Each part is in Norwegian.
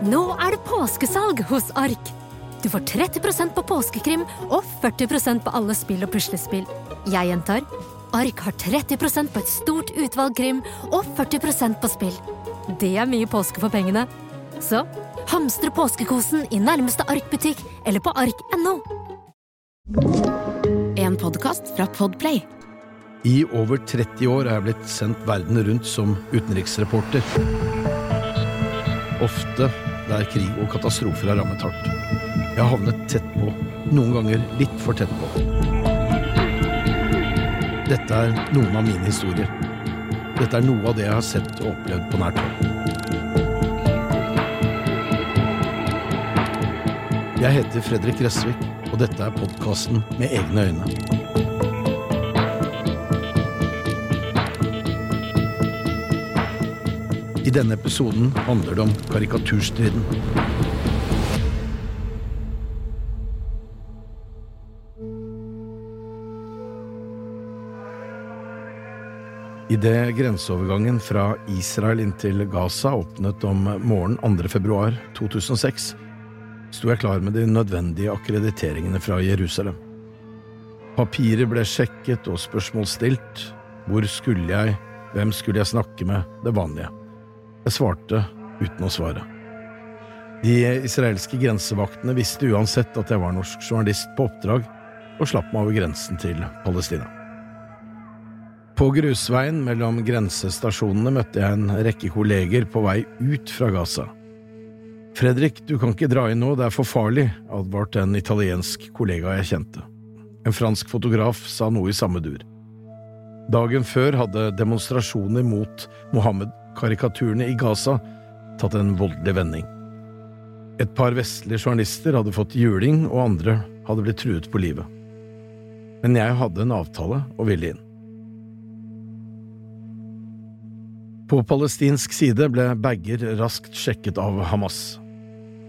Nå er det påskesalg hos Ark! Du får 30% på påskekrim og 40% på alle spill og puslespill. Jeg gjentar Ark har 30% på et stort utvalg krim og 40% på spill. Det er mye påske for pengene. Så hamstre påskekosen i nærmeste Ark-butikk eller på ark.no. En podkast fra Podplay. I over 30 år er jeg blitt sendt verden rundt som utenriksreporter. Ofte der krig og katastrofer har rammet hardt. Jeg har havnet tett på, noen ganger litt for tett på. Dette er noen av mine historier. Dette er noe av det jeg har sett og opplevd på nært hold. Jeg heter Fredrik Gressvik, og dette er podkasten Med egne øyne. I denne episoden handler det om karikaturstriden. Idet grenseovergangen fra Israel inn til Gaza åpnet om morgenen 2. februar 2006, sto jeg klar med de nødvendige akkrediteringene fra Jerusalem. Papirer ble sjekket og spørsmål stilt. Hvor skulle jeg, hvem skulle jeg snakke med, det vanlige. Jeg svarte uten å svare. De israelske grensevaktene visste uansett at jeg var norsk journalist på oppdrag, og slapp meg over grensen til Palestina. På grusveien mellom grensestasjonene møtte jeg en rekke kolleger på vei ut fra Gaza. Fredrik, du kan ikke dra inn nå, det er for farlig, advarte en italiensk kollega jeg kjente. En fransk fotograf sa noe i samme dur. Dagen før hadde demonstrasjoner mot Mohammed-karikaturene i Gaza tatt en voldelig vending. Et par vestlige journalister hadde fått juling, og andre hadde blitt truet på livet. Men jeg hadde en avtale og ville inn. På palestinsk side ble bager raskt sjekket av Hamas.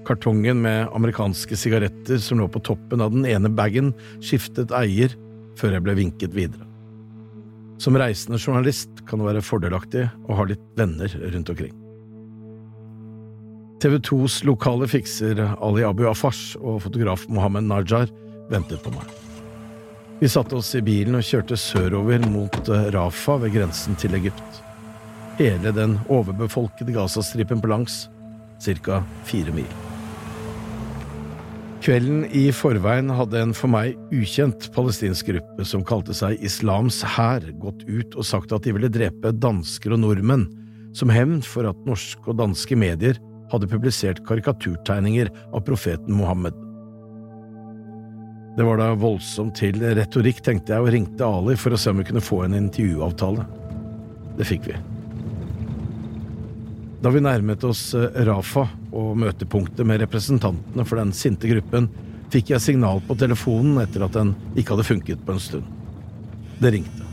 Kartongen med amerikanske sigaretter som lå på toppen av den ene bagen, skiftet eier før jeg ble vinket videre. Som reisende journalist kan det være fordelaktig å ha litt venner rundt omkring. TV 2s lokale fikser Ali Abu Afash og fotograf Mohammed Najar ventet på meg. Vi satte oss i bilen og kjørte sørover mot eh, Rafa ved grensen til Egypt. Hele den overbefolkede Gazastripen på langs, ca. fire mil. Kvelden i forveien hadde en for meg ukjent palestinsk gruppe som kalte seg Islams hær, gått ut og sagt at de ville drepe dansker og nordmenn, som hevn for at norske og danske medier hadde publisert karikaturtegninger av profeten Mohammed. Det var da voldsomt til retorikk, tenkte jeg, og ringte Ali for å se om vi kunne få en intervjuavtale. Det fikk vi. Da vi nærmet oss eh, Rafa og møtepunktet med representantene for den sinte gruppen, fikk jeg signal på telefonen etter at den ikke hadde funket på en stund. Det ringte.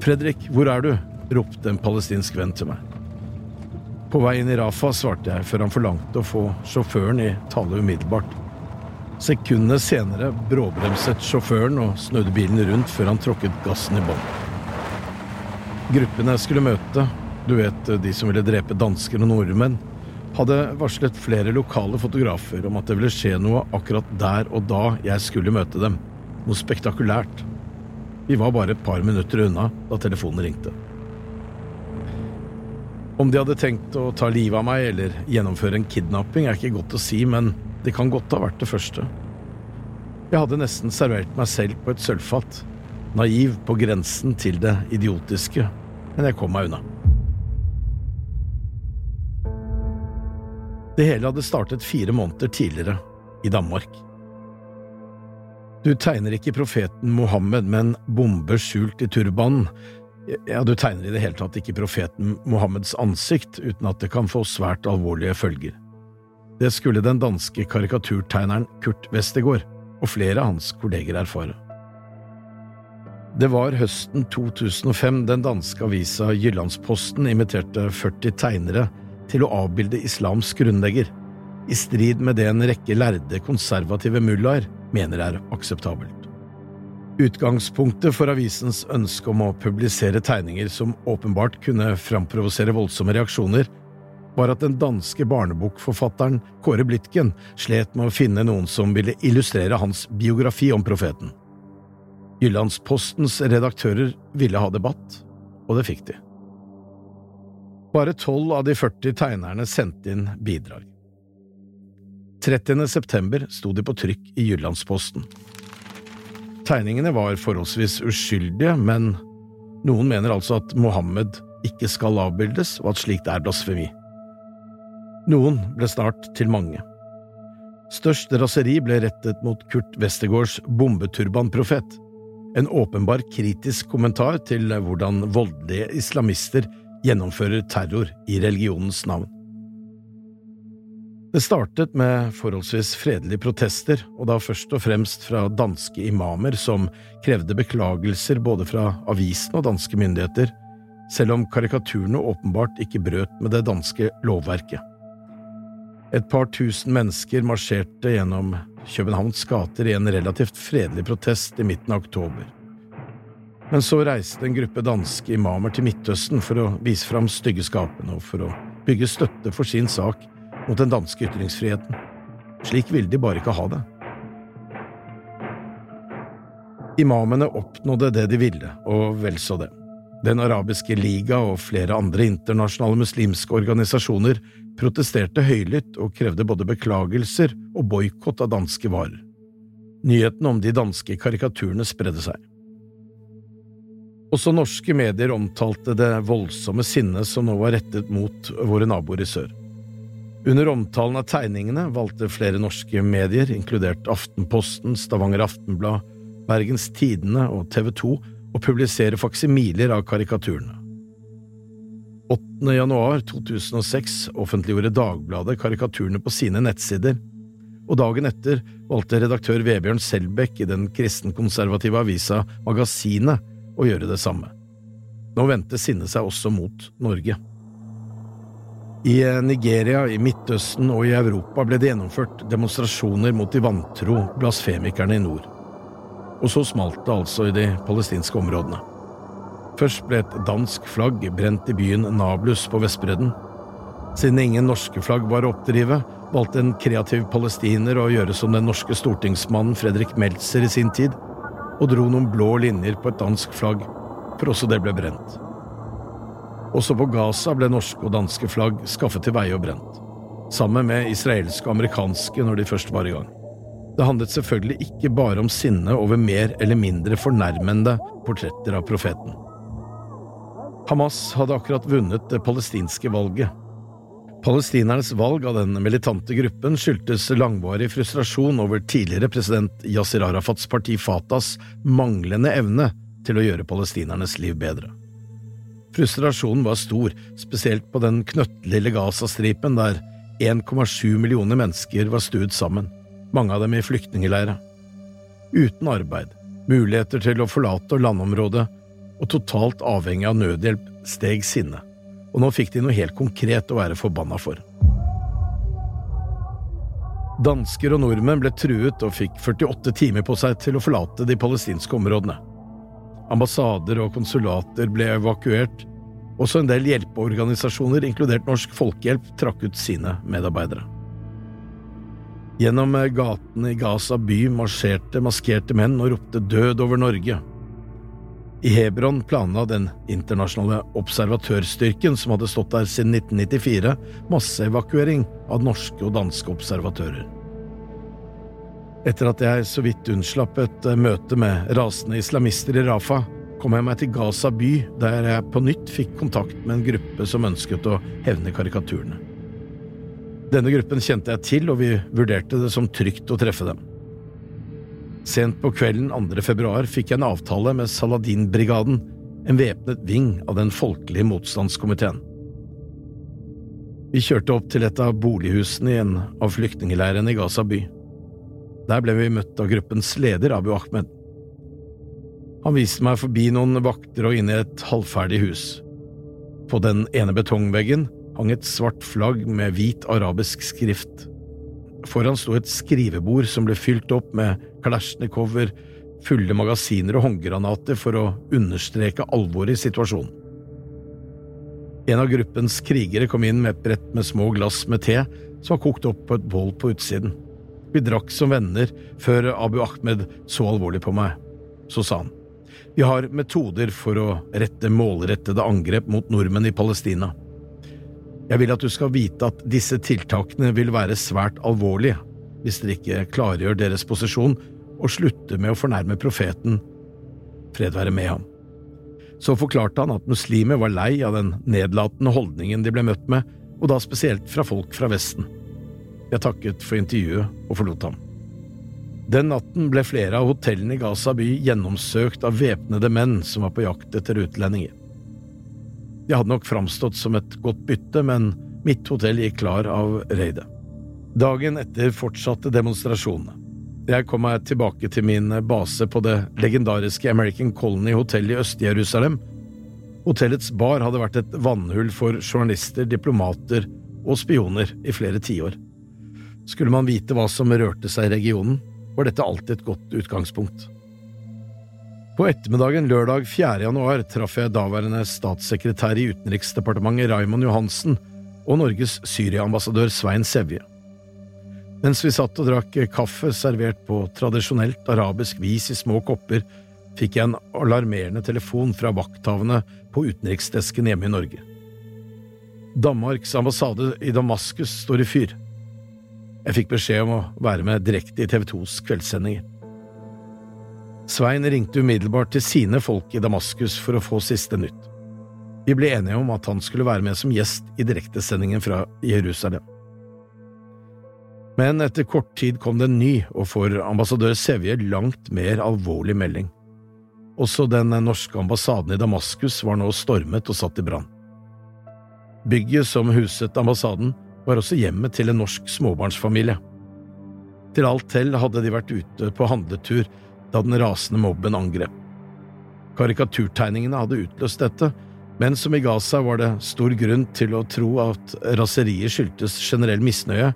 Fredrik, hvor er du? ropte en palestinsk venn til meg. På vei inn i Rafa, svarte jeg, før han forlangte å få sjåføren i tale umiddelbart. Sekundene senere bråbremset sjåføren og snudde bilen rundt før han tråkket gassen i bånn. Gruppene jeg skulle møte, du vet de som ville drepe dansker og nordmenn, hadde varslet flere lokale fotografer om at det ville skje noe akkurat der og da jeg skulle møte dem. Noe spektakulært. Vi var bare et par minutter unna da telefonen ringte. Om de hadde tenkt å ta livet av meg eller gjennomføre en kidnapping, er ikke godt å si, men det kan godt ha vært det første. Jeg hadde nesten servert meg selv på et sølvfat, naiv på grensen til det idiotiske, men jeg kom meg unna. Det hele hadde startet fire måneder tidligere, i Danmark. Du tegner ikke profeten Mohammed med en bombe skjult i turbanen. Ja, du tegner i det hele tatt ikke profeten Mohammeds ansikt uten at det kan få svært alvorlige følger. Det skulle den danske karikaturtegneren Kurt Westergård og flere av hans kolleger erfare. Det var høsten 2005 den danske avisa Jyllandsposten inviterte 40 tegnere til å avbilde islams grunnlegger, i strid med det en rekke lærde konservative mullaer mener er akseptabelt. Utgangspunktet for avisens ønske om å publisere tegninger som åpenbart kunne framprovosere voldsomme reaksjoner, var at den danske barnebokforfatteren Kåre Blitken slet med å finne noen som ville illustrere hans biografi om profeten. Jyllandspostens redaktører ville ha debatt, og det fikk de. Bare tolv av de 40 tegnerne sendte inn bidrag. 30. september sto de på trykk i Jyllandsposten. Tegningene var forholdsvis uskyldige, men noen mener altså at Mohammed ikke skal avbildes, og at slikt er blasfemi. Noen ble snart til mange. Størst raseri ble rettet mot Kurt Westergårds bombeturbanprofet, en åpenbar kritisk kommentar til hvordan voldelige islamister gjennomfører terror i religionens navn. Det startet med forholdsvis fredelige protester, og da først og fremst fra danske imamer som krevde beklagelser både fra avisen og danske myndigheter, selv om karikaturene åpenbart ikke brøt med det danske lovverket. Et par tusen mennesker marsjerte gjennom Københavns gater i en relativt fredelig protest i midten av oktober. Men så reiste en gruppe danske imamer til Midtøsten for å vise fram styggeskapene og for å bygge støtte for sin sak mot den danske ytringsfriheten. Slik ville de bare ikke ha det. Imamene oppnådde det de ville, og vel så det. Den arabiske liga og flere andre internasjonale muslimske organisasjoner protesterte høylytt og krevde både beklagelser og boikott av danske varer. Nyheten om de danske karikaturene spredde seg. Også norske medier omtalte det voldsomme sinnet som nå var rettet mot våre naboer i sør. Under omtalen av tegningene valgte flere norske medier, inkludert Aftenposten, Stavanger Aftenblad, Bergens Tidende og TV 2, å publisere faksimiler av karikaturene. 8. januar 2006 offentliggjorde Dagbladet karikaturene på sine nettsider, og dagen etter valgte redaktør Vebjørn Selbekk i den kristenkonservative avisa Magasinet å gjøre det samme. Nå vendte sinnet seg også mot Norge. I Nigeria, i Midtøsten og i Europa ble det gjennomført demonstrasjoner mot de vantro blasfemikerne i nord. Og så smalt det altså i de palestinske områdene. Først ble et dansk flagg brent i byen Nablus på Vestbredden. Siden ingen norske flagg var å oppdrive, valgte en kreativ palestiner å gjøre som den norske stortingsmannen Fredrik Meltzer i sin tid, og dro noen blå linjer på et dansk flagg, for også det ble brent. Også på Gaza ble norske og danske flagg skaffet til veie og brent, sammen med israelske og amerikanske når de først var i gang. Det handlet selvfølgelig ikke bare om sinne over mer eller mindre fornærmende portretter av profeten. Hamas hadde akkurat vunnet det palestinske valget. Palestinernes valg av den militante gruppen skyldtes langvarig frustrasjon over tidligere president Yasir Arafats parti Fatahs manglende evne til å gjøre palestinernes liv bedre. Frustrasjonen var stor, spesielt på den knøttlille Gazastripen der 1,7 millioner mennesker var stuet sammen, mange av dem i flyktningleirer. Uten arbeid, muligheter til å forlate landområdet og totalt avhengig av nødhjelp steg sinnet, og nå fikk de noe helt konkret å være forbanna for. Dansker og nordmenn ble truet og fikk 48 timer på seg til å forlate de palestinske områdene. Ambassader og konsulater ble evakuert, også en del hjelpeorganisasjoner, inkludert Norsk Folkehjelp, trakk ut sine medarbeidere. Gjennom gatene i Gaza by marsjerte maskerte menn og ropte død over Norge, i Hebron planla den internasjonale observatørstyrken som hadde stått der siden 1994, masseevakuering av norske og danske observatører. Etter at jeg så vidt unnslapp et eh, møte med rasende islamister i Rafa, kom jeg meg til Gaza by, der jeg på nytt fikk kontakt med en gruppe som ønsket å hevne karikaturene. Denne gruppen kjente jeg til, og vi vurderte det som trygt å treffe dem. Sent på kvelden 2. februar fikk jeg en avtale med Saladin-brigaden, en væpnet ving av den folkelige motstandskomiteen. Vi kjørte opp til et av bolighusene i en av flyktningleirene i Gaza by. Der ble vi møtt av gruppens leder, Abu Ahmed. Han viste meg forbi noen vakter og inn i et halvferdig hus. På den ene betongveggen hang et svart flagg med hvit arabisk skrift. Foran sto et skrivebord som ble fylt opp med Kalasjnikover, fulle magasiner og håndgranater for å understreke alvoret i situasjonen. En av gruppens krigere kom inn med et brett med små glass med te som var kokt opp på et bål på utsiden. Vi drakk som venner før Abu Ahmed så alvorlig på meg. Så sa han, vi har metoder for å rette målrettede angrep mot nordmenn i Palestina. Jeg vil at du skal vite at disse tiltakene vil være svært alvorlige hvis dere ikke klargjør deres posisjon og slutter med å fornærme profeten, fred være med ham. Så forklarte han at muslimer var lei av den nedlatende holdningen de ble møtt med, og da spesielt fra folk fra Vesten. Jeg takket for intervjuet og forlot ham. Den natten ble flere av hotellene i Gaza by gjennomsøkt av væpnede menn som var på jakt etter utlendinger. De hadde nok framstått som et godt bytte, men mitt hotell gikk klar av raidet. Dagen etter fortsatte demonstrasjonene. Jeg kom meg tilbake til min base på det legendariske American Colony Hotel i Øst-Jerusalem. Hotellets bar hadde vært et vannhull for journalister, diplomater og spioner i flere tiår. Skulle man vite hva som rørte seg i regionen, var dette alltid et godt utgangspunkt. På ettermiddagen lørdag 4. januar traff jeg daværende statssekretær i Utenriksdepartementet Raymond Johansen og Norges Syria-ambassadør Svein Sevje. Mens vi satt og drakk kaffe servert på tradisjonelt arabisk vis i små kopper, fikk jeg en alarmerende telefon fra vakthavende på utenriksdesken hjemme i Norge. Danmarks ambassade i Damaskus står i fyr. Jeg fikk beskjed om å være med direkte i TV 2s kveldssendinger. Svein ringte umiddelbart til sine folk i Damaskus for å få siste nytt. Vi ble enige om at han skulle være med som gjest i direktesendingen fra Jerusalem. Men etter kort tid kom det en ny, og for ambassadør Sevje langt mer alvorlig melding. Også den norske ambassaden i Damaskus var nå stormet og satt i brann. Bygget som huset ambassaden, var også hjemmet til en norsk småbarnsfamilie. Til alt hell hadde de vært ute på handletur da den rasende mobben angrep. Karikaturtegningene hadde utløst dette, men som i Gaza var det stor grunn til å tro at raseriet skyldtes generell misnøye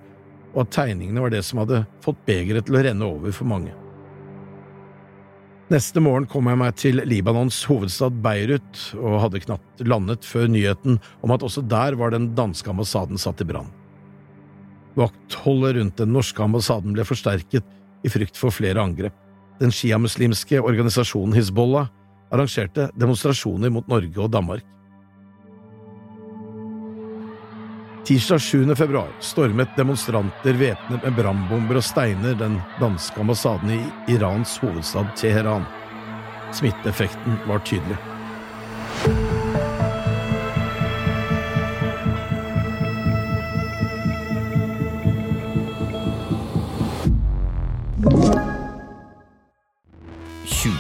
og at tegningene var det som hadde fått begeret til å renne over for mange. Neste morgen kom jeg meg til Libanons hovedstad Beirut og hadde knapt landet før nyheten om at også der var den danske ambassaden satt i brann. Vaktholdet rundt den norske ambassaden ble forsterket i frykt for flere angrep. Den sjiamuslimske organisasjonen Hizbollah arrangerte demonstrasjoner mot Norge og Danmark. Tirsdag 7. februar stormet demonstranter væpnet med brannbomber og steiner den danske ambassaden i Irans hovedstad Teheran. Smitteeffekten var tydelig.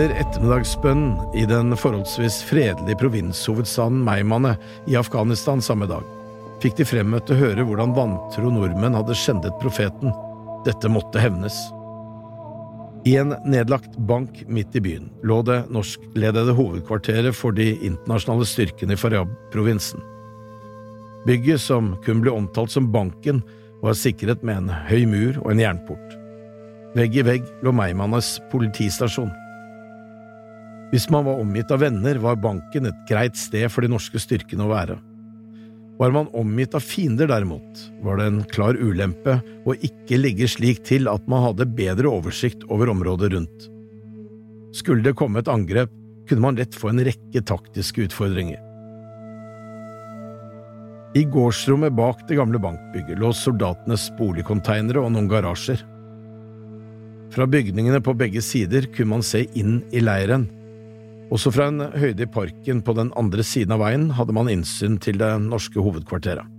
Under ettermiddagsbønn i den forholdsvis fredelige provinshovedstaden Meimane i Afghanistan samme dag, fikk de fremmøtte høre hvordan vantro nordmenn hadde skjendet profeten. Dette måtte hevnes. I en nedlagt bank midt i byen lå det norskledede hovedkvarteret for de internasjonale styrkene i Faryab-provinsen. Bygget, som kun ble omtalt som Banken, var sikret med en høy mur og en jernport. Vegg i vegg lå Meimanes politistasjon. Hvis man var omgitt av venner, var banken et greit sted for de norske styrkene å være. Var man omgitt av fiender, derimot, var det en klar ulempe å ikke ligge slik til at man hadde bedre oversikt over området rundt. Skulle det komme et angrep, kunne man lett få en rekke taktiske utfordringer. I gårdsrommet bak det gamle bankbygget lå soldatenes boligkonteinere og noen garasjer. Fra bygningene på begge sider kunne man se inn i leiren, også fra en høyde i parken på den andre siden av veien hadde man innsyn til det norske hovedkvarteret.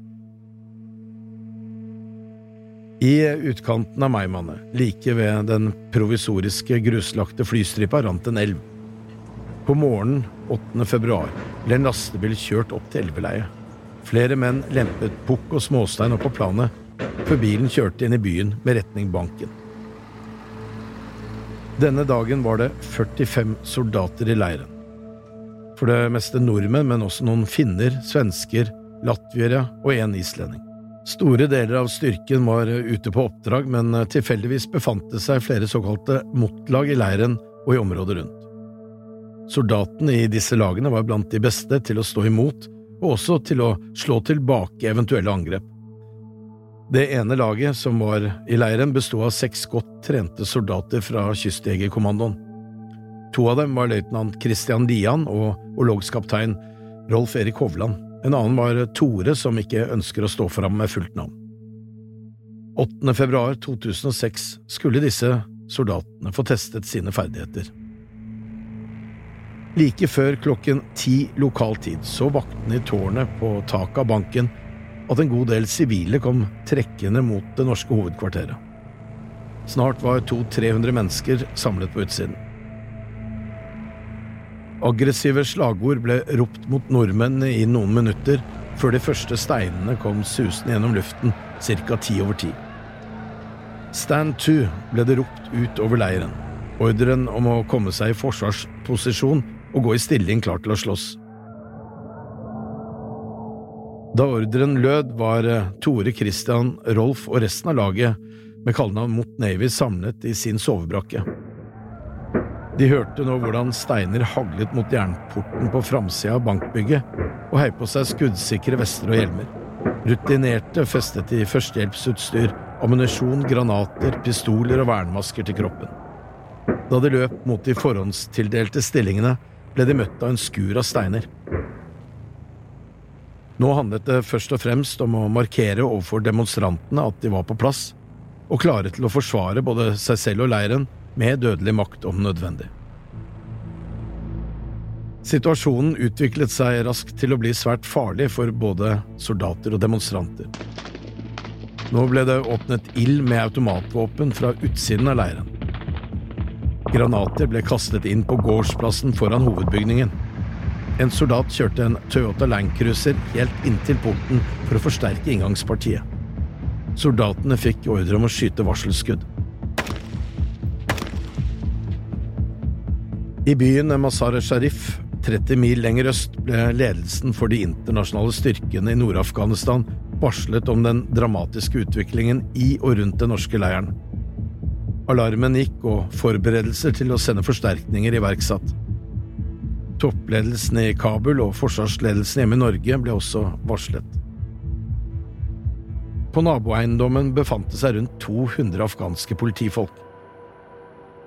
I utkanten av Meimannet, like ved den provisoriske gruslagte flystripa, rant en elv. På morgenen 8. februar ble en lastebil kjørt opp til elveleiet. Flere menn lempet pukk og småstein opp på planet, før bilen kjørte inn i byen med retning banken. Denne dagen var det 45 soldater i leiren. For det meste nordmenn, men også noen finner, svensker, latviere og en islending. Store deler av styrken var ute på oppdrag, men tilfeldigvis befant det seg flere såkalte motlag i leiren og i området rundt. Soldatene i disse lagene var blant de beste til å stå imot, og også til å slå tilbake eventuelle angrep. Det ene laget som var i leiren, bestod av seks godt trente soldater fra Kystjegerkommandoen. To av dem var løytnant Christian Lian og orlogskaptein Rolf Erik Hovland. En annen var Tore, som ikke ønsker å stå fram med fullt navn. 8. februar 2006 skulle disse soldatene få testet sine ferdigheter. Like før klokken ti lokal tid så vaktene i tårnet på taket av banken at en god del sivile kom trekkende mot det norske hovedkvarteret. Snart var 200–300 mennesker samlet på utsiden. Aggressive slagord ble ropt mot nordmennene i noen minutter før de første steinene kom susende gjennom luften ca. ti over ti. Stand to ble det ropt ut over leiren, ordren om å komme seg i forsvarsposisjon og gå i stilling klar til å slåss. Da ordren lød, var Tore Christian, Rolf og resten av laget med kallenavn Mot Navy samlet i sin sovebrakke. De hørte nå hvordan steiner haglet mot jernporten på framsida av bankbygget, og heiv på seg skuddsikre vester og hjelmer. Rutinerte festet i førstehjelpsutstyr, ammunisjon, granater, pistoler og vernmasker til kroppen. Da de løp mot de forhåndstildelte stillingene, ble de møtt av en skur av steiner. Nå handlet det først og fremst om å markere overfor demonstrantene at de var på plass, og klare til å forsvare både seg selv og leiren med dødelig makt om nødvendig. Situasjonen utviklet seg raskt til å bli svært farlig for både soldater og demonstranter. Nå ble det åpnet ild med automatvåpen fra utsiden av leiren. Granater ble kastet inn på gårdsplassen foran hovedbygningen. En soldat kjørte en Toyota Landcruiser helt inntil porten for å forsterke inngangspartiet. Soldatene fikk ordre om å skyte varselskudd. I byen Mazar-e-Sharif, 30 mil lenger øst, ble ledelsen for de internasjonale styrkene i Nord-Afghanistan varslet om den dramatiske utviklingen i og rundt den norske leiren. Alarmen gikk, og forberedelser til å sende forsterkninger iverksatt. Toppledelsen i Kabul og forsvarsledelsen hjemme i Norge ble også varslet. På naboeiendommen befant det seg rundt 200 afghanske politifolk.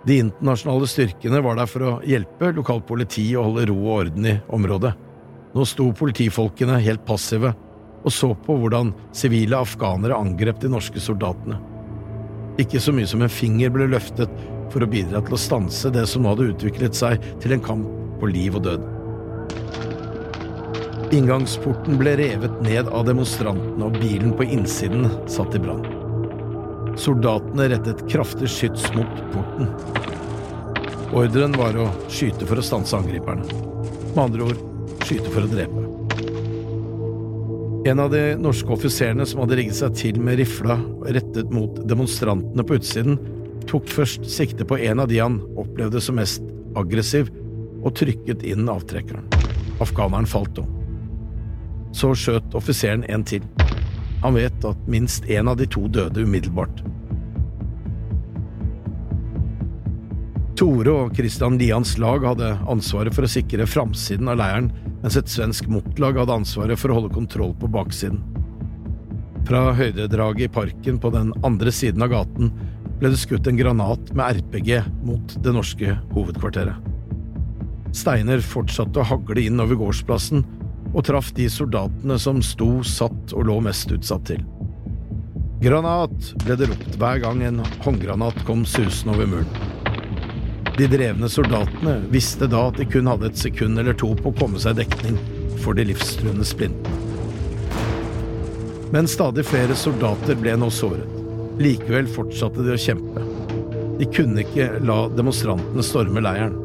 De internasjonale styrkene var der for å hjelpe lokalt politi å holde ro og orden i området. Nå sto politifolkene helt passive og så på hvordan sivile afghanere angrep de norske soldatene. Ikke så mye som en finger ble løftet for å bidra til å stanse det som nå hadde utviklet seg til en kamp på liv og død. Inngangsporten ble revet ned av demonstrantene, og bilen på innsiden satt i brann. Soldatene rettet kraftig skyts mot porten. Ordren var å skyte for å stanse angriperne. Med andre ord skyte for å drepe. En av de norske offiserene som hadde rigget seg til med rifla rettet mot demonstrantene på utsiden, tok først sikte på en av de han opplevde som mest aggressiv, og trykket inn avtrekkeren. Afghaneren falt om. Så skjøt offiseren en til. Han vet at minst én av de to døde umiddelbart. Tore og Christian Lians lag hadde ansvaret for å sikre framsiden av leiren, mens et svensk motlag hadde ansvaret for å holde kontroll på baksiden. Fra høydedraget i parken på den andre siden av gaten ble det skutt en granat med RPG mot det norske hovedkvarteret. Steiner fortsatte å hagle inn over gårdsplassen, og traff de soldatene som sto, satt og lå mest utsatt til. Granat, ble det ropt hver gang en håndgranat kom susende over muren. De drevne soldatene visste da at de kun hadde et sekund eller to på å komme seg dekning for de livstruende splintene. Men stadig flere soldater ble nå såret. Likevel fortsatte de å kjempe. De kunne ikke la demonstrantene storme leiren.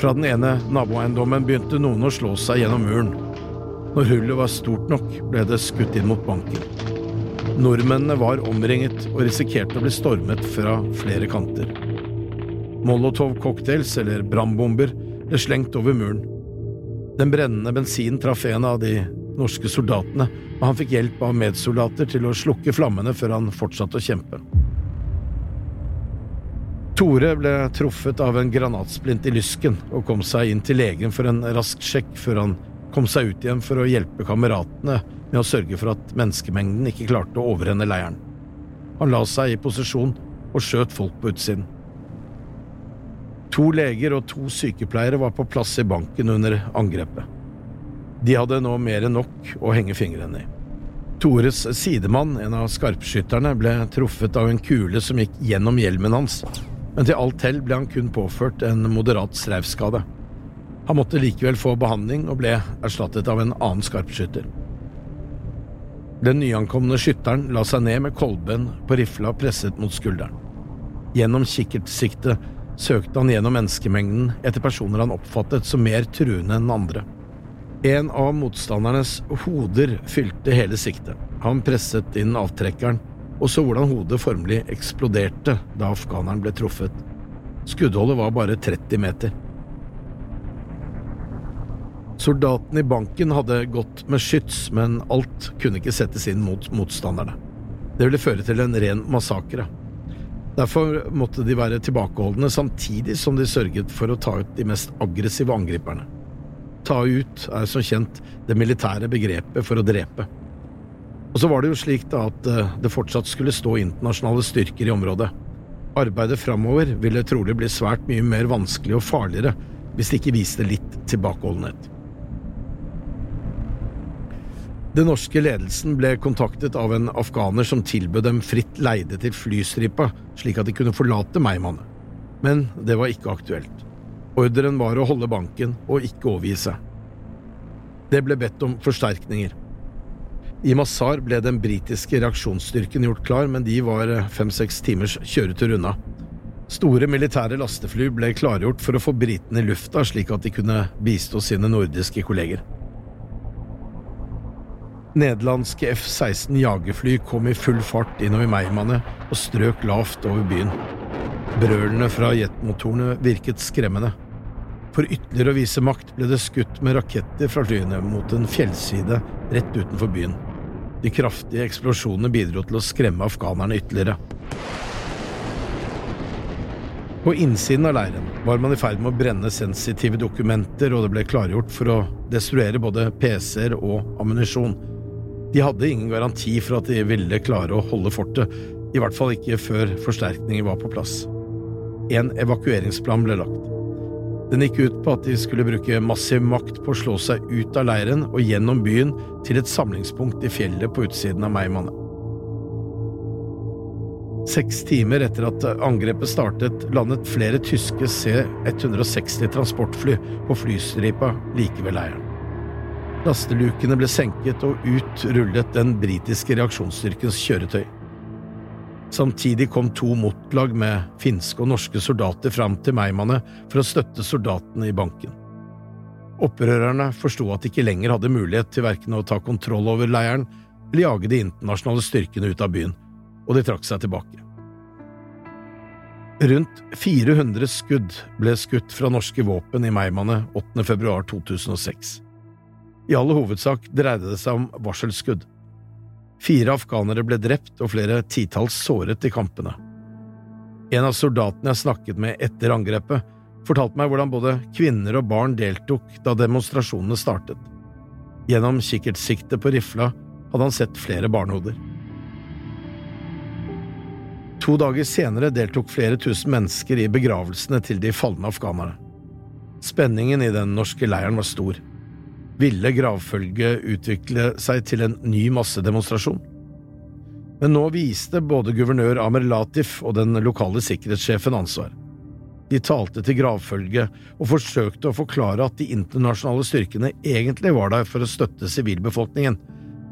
Fra den ene naboeiendommen begynte noen å slå seg gjennom muren. Når hullet var stort nok, ble det skutt inn mot banken. Nordmennene var omringet og risikerte å bli stormet fra flere kanter. Molotov-cocktails, eller brannbomber, ble slengt over muren. Den brennende bensinen traff en av de norske soldatene, og han fikk hjelp av medsoldater til å slukke flammene før han fortsatte å kjempe. Tore ble truffet av en granatsplint i lysken og kom seg inn til legen for en rask sjekk før han kom seg ut igjen for å hjelpe kameratene med å sørge for at menneskemengden ikke klarte å overrenne leiren. Han la seg i posisjon og skjøt folk på utsiden. To leger og to sykepleiere var på plass i banken under angrepet. De hadde nå mer enn nok å henge fingrene i. Tores sidemann, en av skarpskytterne, ble truffet av en kule som gikk gjennom hjelmen hans, men til alt hell ble han kun påført en moderat streifskade. Han måtte likevel få behandling og ble erstattet av en annen skarpskytter. Den nyankomne skytteren la seg ned med kolben på rifla presset mot skulderen. Gjennom kikkertsiktet søkte han gjennom menneskemengden etter personer han oppfattet som mer truende enn andre. En av motstandernes hoder fylte hele siktet. Han presset inn avtrekkeren og så hvordan hodet formelig eksploderte da afghaneren ble truffet. Skuddholdet var bare 30 meter. Soldatene i banken hadde gått med skyts, men alt kunne ikke settes inn mot motstanderne. Det ville føre til en ren massakre. Derfor måtte de være tilbakeholdne samtidig som de sørget for å ta ut de mest aggressive angriperne. Ta ut er som kjent det militære begrepet for å drepe. Og så var det jo slik da at eh, det fortsatt skulle stå internasjonale styrker i området. Arbeidet framover ville trolig bli svært mye mer vanskelig og farligere hvis det ikke viste litt tilbakeholdenhet. Den norske ledelsen ble kontaktet av en afghaner som tilbød dem fritt leide til flystripa, slik at de kunne forlate Meymaneh. Men det var ikke aktuelt. Ordren var å holde banken og ikke overgi seg. Det ble bedt om forsterkninger. I Mazar ble den britiske reaksjonsstyrken gjort klar, men de var fem–seks timers kjøretur unna. Store militære lastefly ble klargjort for å få britene i lufta, slik at de kunne bistå sine nordiske kolleger. Nederlandske F-16 jagerfly kom i full fart innover Meymaneh og strøk lavt over byen. Brølene fra jetmotorene virket skremmende. For ytterligere å vise makt ble det skutt med raketter fra flyene mot en fjellside rett utenfor byen. De kraftige eksplosjonene bidro til å skremme afghanerne ytterligere. På innsiden av leiren var man i ferd med å brenne sensitive dokumenter, og det ble klargjort for å destruere både PC-er og ammunisjon. De hadde ingen garanti for at de ville klare å holde fortet, i hvert fall ikke før forsterkninger var på plass. En evakueringsplan ble lagt. Den gikk ut på at de skulle bruke massiv makt på å slå seg ut av leiren og gjennom byen til et samlingspunkt i fjellet på utsiden av Meymaneh. Seks timer etter at angrepet startet, landet flere tyske C-160 transportfly på flystripa like ved leiren. Lastelukene ble senket, og ut rullet den britiske reaksjonsstyrkens kjøretøy. Samtidig kom to motlag med finske og norske soldater fram til Meymaneh for å støtte soldatene i banken. Opprørerne forsto at de ikke lenger hadde mulighet til verken å ta kontroll over leiren eller jage de internasjonale styrkene ut av byen, og de trakk seg tilbake. Rundt 400 skudd ble skutt fra norske våpen i Meymaneh 8. februar 2006. I all hovedsak dreide det seg om varselskudd. Fire afghanere ble drept og flere titalls såret i kampene. En av soldatene jeg snakket med etter angrepet, fortalte meg hvordan både kvinner og barn deltok da demonstrasjonene startet. Gjennom kikkertsiktet på rifla hadde han sett flere barnehoder. To dager senere deltok flere tusen mennesker i begravelsene til de falne afghanerne. Spenningen i den norske leiren var stor ville gravfølget utvikle seg til en ny massedemonstrasjon. Men nå viste både guvernør Amer Latif og den lokale sikkerhetssjefen ansvar. De talte til gravfølget og forsøkte å forklare at de internasjonale styrkene egentlig var der for å støtte sivilbefolkningen,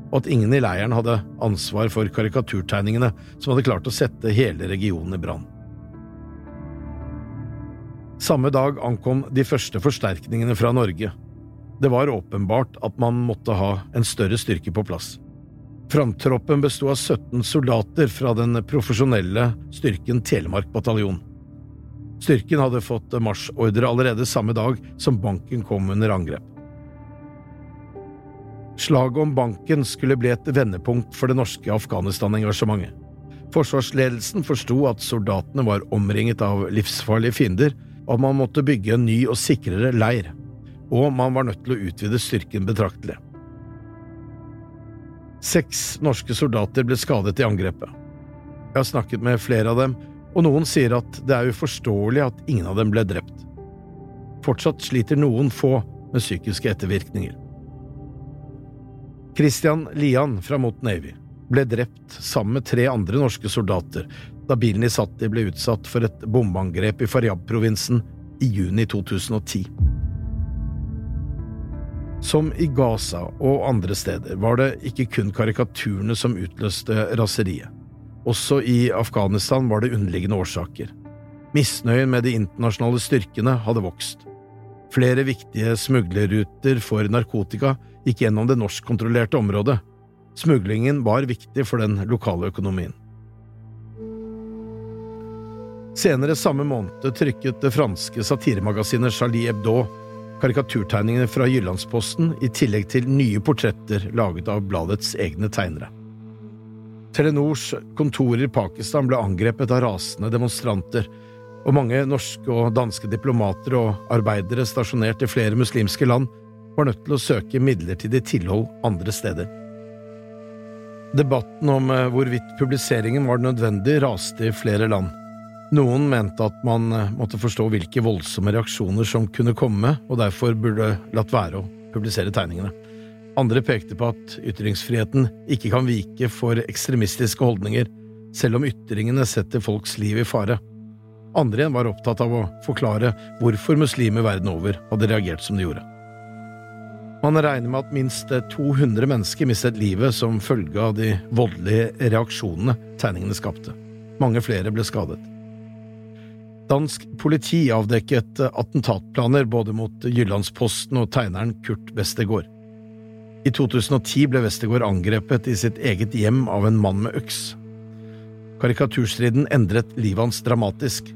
og at ingen i leiren hadde ansvar for karikaturtegningene som hadde klart å sette hele regionen i brann. Samme dag ankom de første forsterkningene fra Norge. Det var åpenbart at man måtte ha en større styrke på plass. Framtroppen besto av 17 soldater fra den profesjonelle styrken Telemark bataljon. Styrken hadde fått marsjordre allerede samme dag som banken kom under angrep. Slaget om banken skulle bli et vendepunkt for det norske Afghanistan-engasjementet. Forsvarsledelsen forsto at soldatene var omringet av livsfarlige fiender, og at man måtte bygge en ny og sikrere leir, og man var nødt til å utvide styrken betraktelig. Seks norske soldater ble skadet i angrepet. Jeg har snakket med flere av dem, og noen sier at det er uforståelig at ingen av dem ble drept. Fortsatt sliter noen få med psykiske ettervirkninger. Christian Lian fra Mot Navy ble drept sammen med tre andre norske soldater da bilen de satt i ble utsatt for et bombeangrep i Faryab-provinsen i juni 2010. Som i Gaza og andre steder var det ikke kun karikaturene som utløste raseriet. Også i Afghanistan var det underliggende årsaker. Misnøyen med de internasjonale styrkene hadde vokst. Flere viktige smuglerruter for narkotika gikk gjennom det norskkontrollerte området. Smuglingen var viktig for den lokale økonomien. Senere samme måned trykket det franske satiremagasinet Charlie Hebdo karikaturtegningene fra Jyllandsposten i tillegg til nye portretter laget av bladets egne tegnere. Telenors kontorer i Pakistan ble angrepet av rasende demonstranter, og mange norske og danske diplomater og arbeidere stasjonert i flere muslimske land var nødt til å søke midlertidig tilhold andre steder. Debatten om eh, hvorvidt publiseringen var nødvendig, raste i flere land. Noen mente at man eh, måtte forstå hvilke voldsomme reaksjoner som kunne komme, og derfor burde latt være å publisere tegningene. Andre pekte på at ytringsfriheten ikke kan vike for ekstremistiske holdninger, selv om ytringene setter folks liv i fare. Andre igjen var opptatt av å forklare hvorfor muslimer verden over hadde reagert som de gjorde. Man regner med at minst 200 mennesker mistet livet som følge av de voldelige reaksjonene tegningene skapte. Mange flere ble skadet. Dansk politi avdekket attentatplaner både mot Jyllandsposten og tegneren Kurt Westergård. I 2010 ble Westergård angrepet i sitt eget hjem av en mann med øks. Karikaturstriden endret livet hans dramatisk.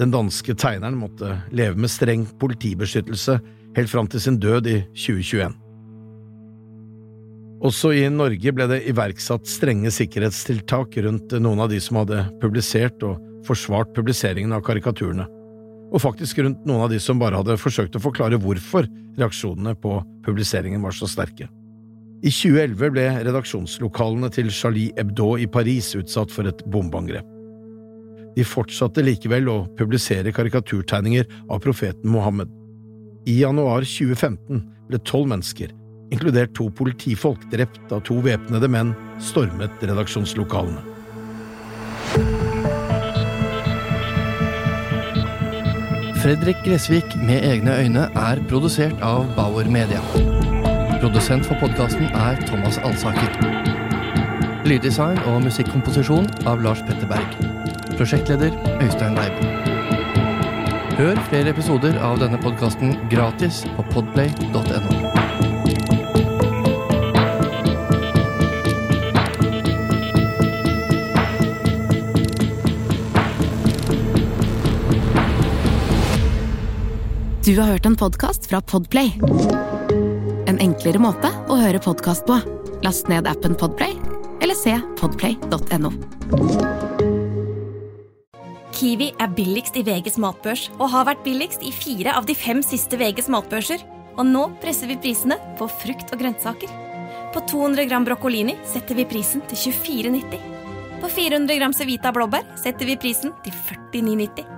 Den danske tegneren måtte leve med streng politibeskyttelse helt fram til sin død i 2021. Også i Norge ble det iverksatt strenge sikkerhetstiltak rundt noen av de som hadde publisert og forsvart publiseringen av karikaturene, og faktisk rundt noen av de som bare hadde forsøkt å forklare hvorfor reaksjonene på publiseringen var så sterke. I 2011 ble redaksjonslokalene til Charlie Hebdo i Paris utsatt for et bombeangrep. De fortsatte likevel å publisere karikaturtegninger av profeten Mohammed. I januar 2015 ble tolv mennesker, inkludert to politifolk, drept da to væpnede menn stormet redaksjonslokalene. Fredrik Gressvik med egne øyne er produsert av Bauer Media. Produsent for podkasten er Thomas Alsaker. Lyddesign og musikkomposisjon av Lars Petter Berg. Prosjektleder Øystein Leib. Hør flere episoder av denne podkasten gratis på podplay.no. Du har hørt en podkast fra Podplay. En enklere måte å høre podkast på. Last ned appen Podplay, eller se podplay.no. Kiwi er billigst i VGs matbørs og har vært billigst i fire av de fem siste VGs matbørser. Og nå presser vi prisene på frukt og grønnsaker. På 200 gram broccolini setter vi prisen til 24,90. På 400 gram Cevita blåbær setter vi prisen til 49,90.